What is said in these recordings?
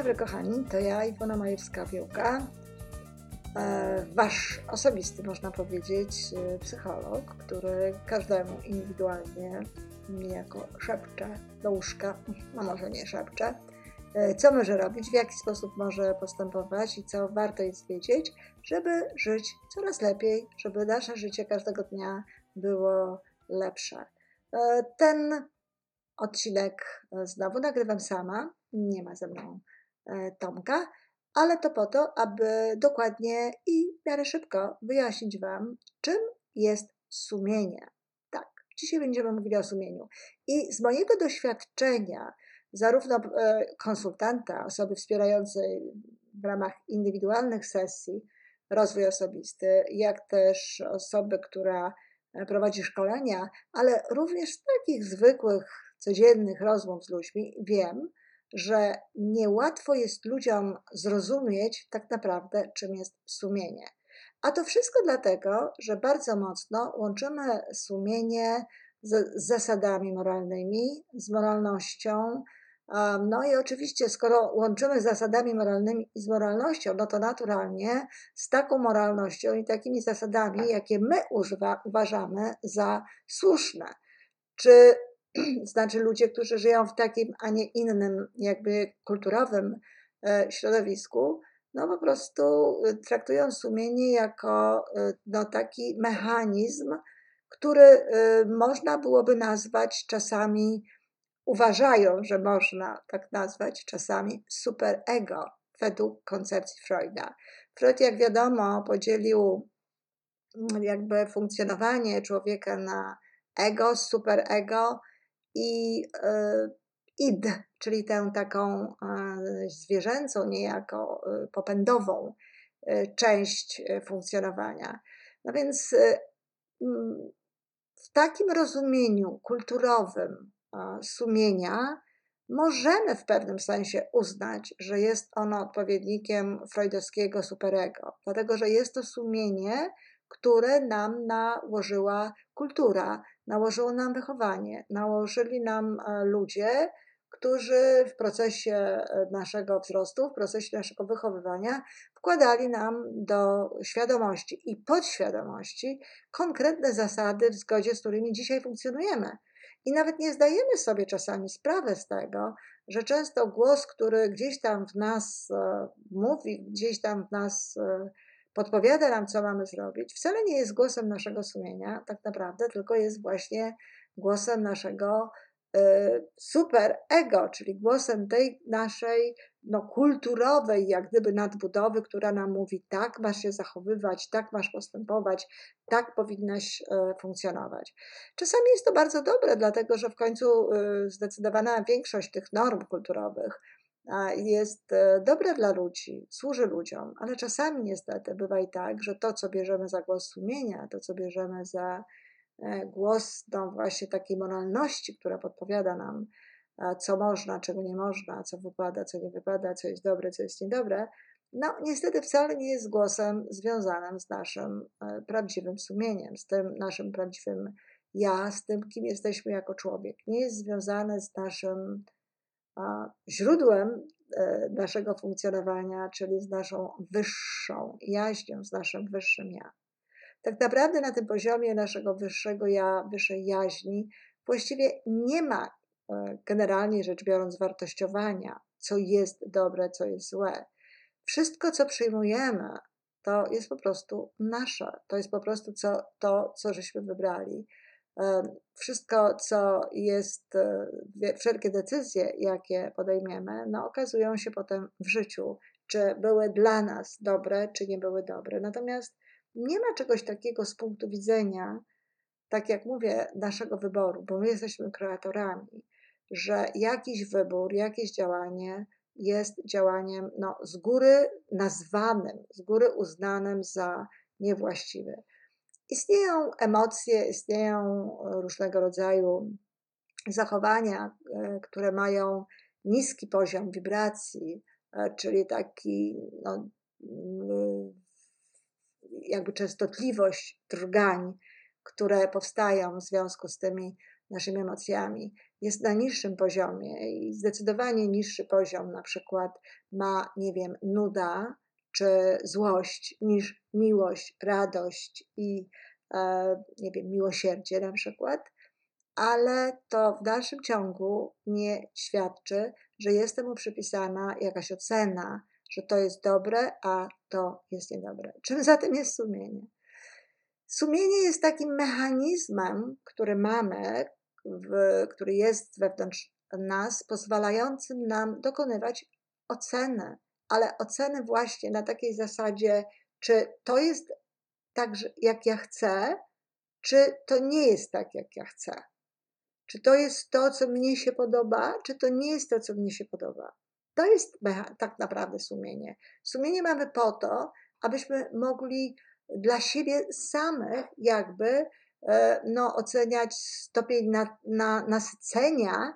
Dobry kochani, to ja Iwona Majewska-Wiołka, e, wasz osobisty, można powiedzieć, e, psycholog, który każdemu indywidualnie niejako szepcze do łóżka, no może nie szepcze, e, co może robić, w jaki sposób może postępować i co warto jest wiedzieć, żeby żyć coraz lepiej, żeby nasze życie każdego dnia było lepsze. Ten odcinek znowu nagrywam sama, nie ma ze mną Tomka, ale to po to, aby dokładnie i w miarę szybko wyjaśnić Wam, czym jest sumienie. Tak, dzisiaj będziemy mówili o sumieniu. I z mojego doświadczenia, zarówno e, konsultanta, osoby wspierającej w ramach indywidualnych sesji rozwój osobisty, jak też osoby, która e, prowadzi szkolenia, ale również z takich zwykłych, codziennych rozmów z ludźmi, wiem, że niełatwo jest ludziom zrozumieć tak naprawdę, czym jest sumienie. A to wszystko dlatego, że bardzo mocno łączymy sumienie z zasadami moralnymi, z moralnością. No i oczywiście, skoro łączymy z zasadami moralnymi i z moralnością, no to naturalnie z taką moralnością i takimi zasadami, jakie my używa, uważamy za słuszne. Czy znaczy ludzie, którzy żyją w takim, a nie innym, jakby kulturowym e, środowisku, no po prostu e, traktują sumienie jako e, no, taki mechanizm, który można byłoby nazwać czasami, uważają, że można tak nazwać czasami superego według koncepcji Freuda. Freud, jak wiadomo, podzielił mm, jakby funkcjonowanie człowieka na ego, superego i e, id, czyli tę taką e, zwierzęcą, niejako e, popędową część funkcjonowania. No więc w takim rozumieniu kulturowym sumienia możemy w pewnym sensie uznać, że jest ono odpowiednikiem freudowskiego superego, dlatego że jest to sumienie, które nam nałożyła kultura, nałożyło nam wychowanie, nałożyli nam e, ludzie, którzy w procesie e, naszego wzrostu, w procesie naszego wychowywania wkładali nam do świadomości i podświadomości konkretne zasady, w zgodzie z którymi dzisiaj funkcjonujemy. I nawet nie zdajemy sobie czasami sprawy z tego, że często głos, który gdzieś tam w nas e, mówi, gdzieś tam w nas podpowiada nam, co mamy zrobić, wcale nie jest głosem naszego sumienia, tak naprawdę, tylko jest właśnie głosem naszego y, super ego, czyli głosem tej naszej no, kulturowej, jak gdyby nadbudowy, która nam mówi: tak masz się zachowywać, tak masz postępować, tak powinnaś y, funkcjonować. Czasami jest to bardzo dobre, dlatego że w końcu y, zdecydowana większość tych norm kulturowych jest e, dobre dla ludzi, służy ludziom, ale czasami niestety bywa i tak, że to, co bierzemy za głos sumienia, to, co bierzemy za e, głos no właśnie takiej moralności, która podpowiada nam, co można, czego nie można, co wypada, co nie wypada, co jest dobre, co jest niedobre, no niestety wcale nie jest głosem związanym z naszym e, prawdziwym sumieniem, z tym naszym prawdziwym ja, z tym, kim jesteśmy jako człowiek. Nie jest związane z naszym źródłem e, naszego funkcjonowania, czyli z naszą wyższą jaźnią, z naszym wyższym ja. Tak naprawdę na tym poziomie naszego wyższego ja, wyższej jaźni, właściwie nie ma e, generalnie rzecz biorąc wartościowania, co jest dobre, co jest złe. Wszystko, co przyjmujemy, to jest po prostu nasze, to jest po prostu co, to, co żeśmy wybrali. Wszystko, co jest, e, wszelkie decyzje, jakie podejmiemy, no, okazują się potem w życiu, czy były dla nas dobre, czy nie były dobre. Natomiast nie ma czegoś takiego z punktu widzenia, tak jak mówię, naszego wyboru, bo my jesteśmy kreatorami, że jakiś wybór, jakieś działanie jest działaniem no, z góry nazwanym, z góry uznanym za niewłaściwe. Istnieją emocje, istnieją różnego rodzaju zachowania, e, które mają niski poziom wibracji, e, czyli taki no, jakby częstotliwość drgań, które powstają w związku z tymi naszymi emocjami. Jest na niższym poziomie i zdecydowanie niższy poziom na przykład ma, nie wiem, nuda czy złość niż miłość, radość i, e, nie wiem, miłosierdzie na przykład, ale to w dalszym ciągu nie świadczy, że jest temu przypisana jakaś ocena, że to jest dobre, a to jest niedobre. Czym zatem jest sumienie? Sumienie jest takim mechanizmem, który mamy, w, który jest wewnątrz nas, pozwalającym nam dokonywać oceny, ale oceny właśnie na takiej zasadzie, czy to jest tak, jak ja chcę, czy to nie jest tak, jak ja chcę. Czy to jest to, co mnie się podoba, czy to nie jest to, co mnie się podoba. To jest tak naprawdę sumienie. Sumienie mamy po to, abyśmy mogli dla siebie samych jakby e, no, oceniać stopień na, na, nasycenia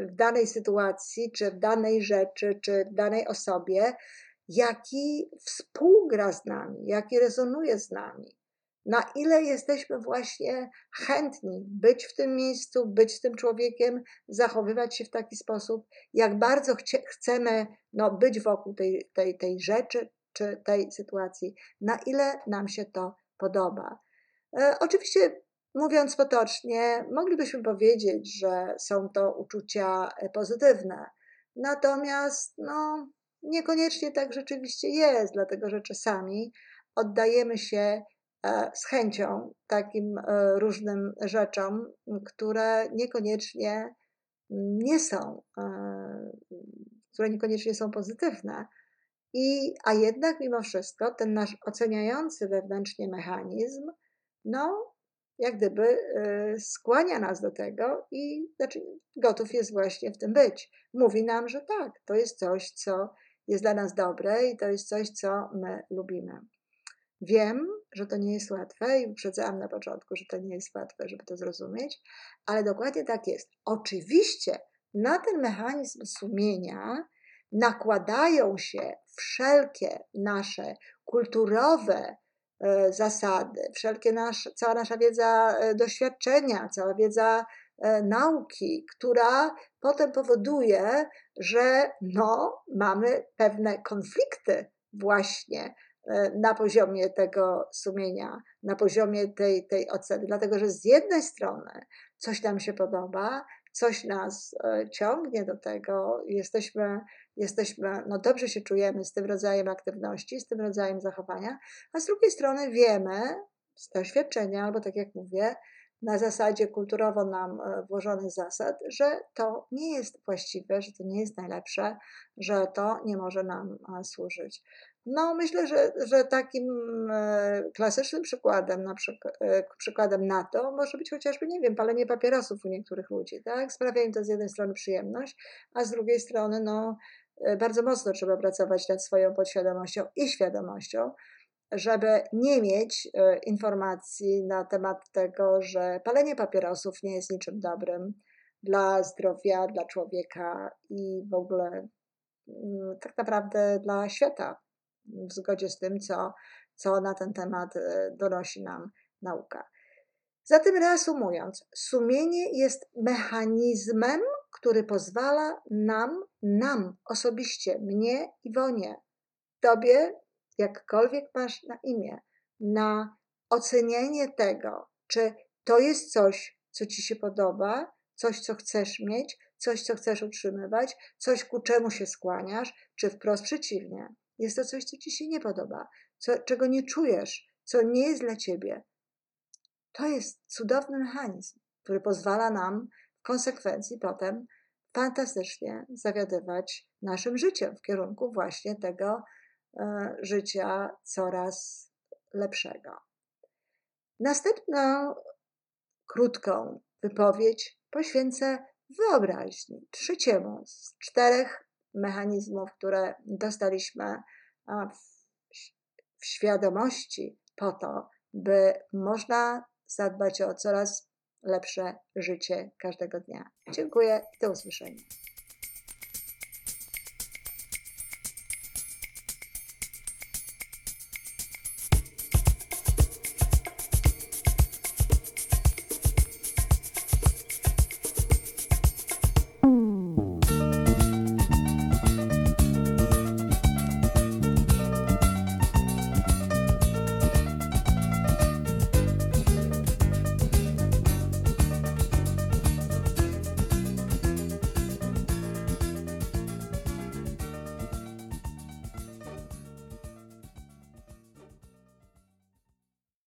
w danej sytuacji, czy w danej rzeczy, czy w danej osobie, jaki współgra z nami, jaki rezonuje z nami. Na ile jesteśmy właśnie chętni być w tym miejscu, być tym człowiekiem, zachowywać się w taki sposób, jak bardzo chcie, chcemy no, być wokół tej, tej, tej rzeczy, czy tej sytuacji, na ile nam się to podoba. E, oczywiście, mówiąc potocznie, moglibyśmy powiedzieć, że są to uczucia e, pozytywne, natomiast no, niekoniecznie tak rzeczywiście jest, dlatego że czasami oddajemy się e, z chęcią takim różnym rzeczom, które niekoniecznie nie są, które niekoniecznie są pozytywne. I, a jednak mimo wszystko ten nasz oceniający wewnętrznie mechanizm, no, jak gdyby y, skłania nas do tego i znaczy, gotów jest właśnie w tym być. Mówi nam, że tak, to jest coś, co jest dla nas dobre i to jest coś, co my lubimy. Wiem, że to nie jest łatwe i uprzedzałam na początku, że to nie jest łatwe, żeby to zrozumieć, ale dokładnie tak jest. Oczywiście na ten mechanizm sumienia nakładają się wszelkie nasze kulturowe zasady, wszelkie nasze, cała nasza wiedza e, doświadczenia, cała wiedza e, nauki, która potem powoduje, że no, mamy pewne konflikty właśnie na poziomie tego sumienia, na poziomie tej, tej oceny. Dlatego, że z jednej strony coś nam się podoba, coś nas ciągnie do tego, jesteśmy jesteśmy, no dobrze się czujemy z tym rodzajem aktywności, z tym rodzajem zachowania, a z drugiej strony wiemy z doświadczenia, albo tak jak mówię, na zasadzie kulturowo nam e, włożonych zasad, że to nie jest właściwe, że to nie jest najlepsze, że to nie może nam e, służyć. No, myślę, że, że takim e, klasycznym przykładem, na przykład, przykładem na to może być chociażby, nie wiem, palenie papierosów u niektórych ludzi, tak? Sprawia im to z jednej strony przyjemność, a z drugiej strony, no, E, bardzo mocno trzeba pracować nad swoją podświadomością i świadomością, żeby nie mieć e, informacji na temat tego, że palenie papierosów nie jest niczym dobrym dla zdrowia, dla człowieka i w ogóle mm, tak naprawdę dla świata, w zgodzie z tym, co, co na ten temat e, donosi nam nauka. Zatem reasumując, sumienie jest mechanizmem, który pozwala nam, nam osobiście, mnie, Iwonie, tobie, jakkolwiek masz na imię, na ocenienie tego, czy to jest coś, co ci się podoba, coś, co chcesz mieć, coś, co chcesz utrzymywać, coś, ku czemu się skłaniasz, czy wprost przeciwnie. Jest to coś, co ci się nie podoba, co, czego nie czujesz, co nie jest dla ciebie. To jest cudowny mechanizm, który pozwala nam w konsekwencji potem fantastycznie zawiadywać naszym życiem w kierunku właśnie tego e, życia coraz lepszego. Następną krótką wypowiedź poświęcę wyobraźni, trzeciemu z czterech mechanizmów, które dostaliśmy w świadomości po to, by można zadbać o coraz lepsze życie każdego dnia. Dziękuję i do usłyszenia.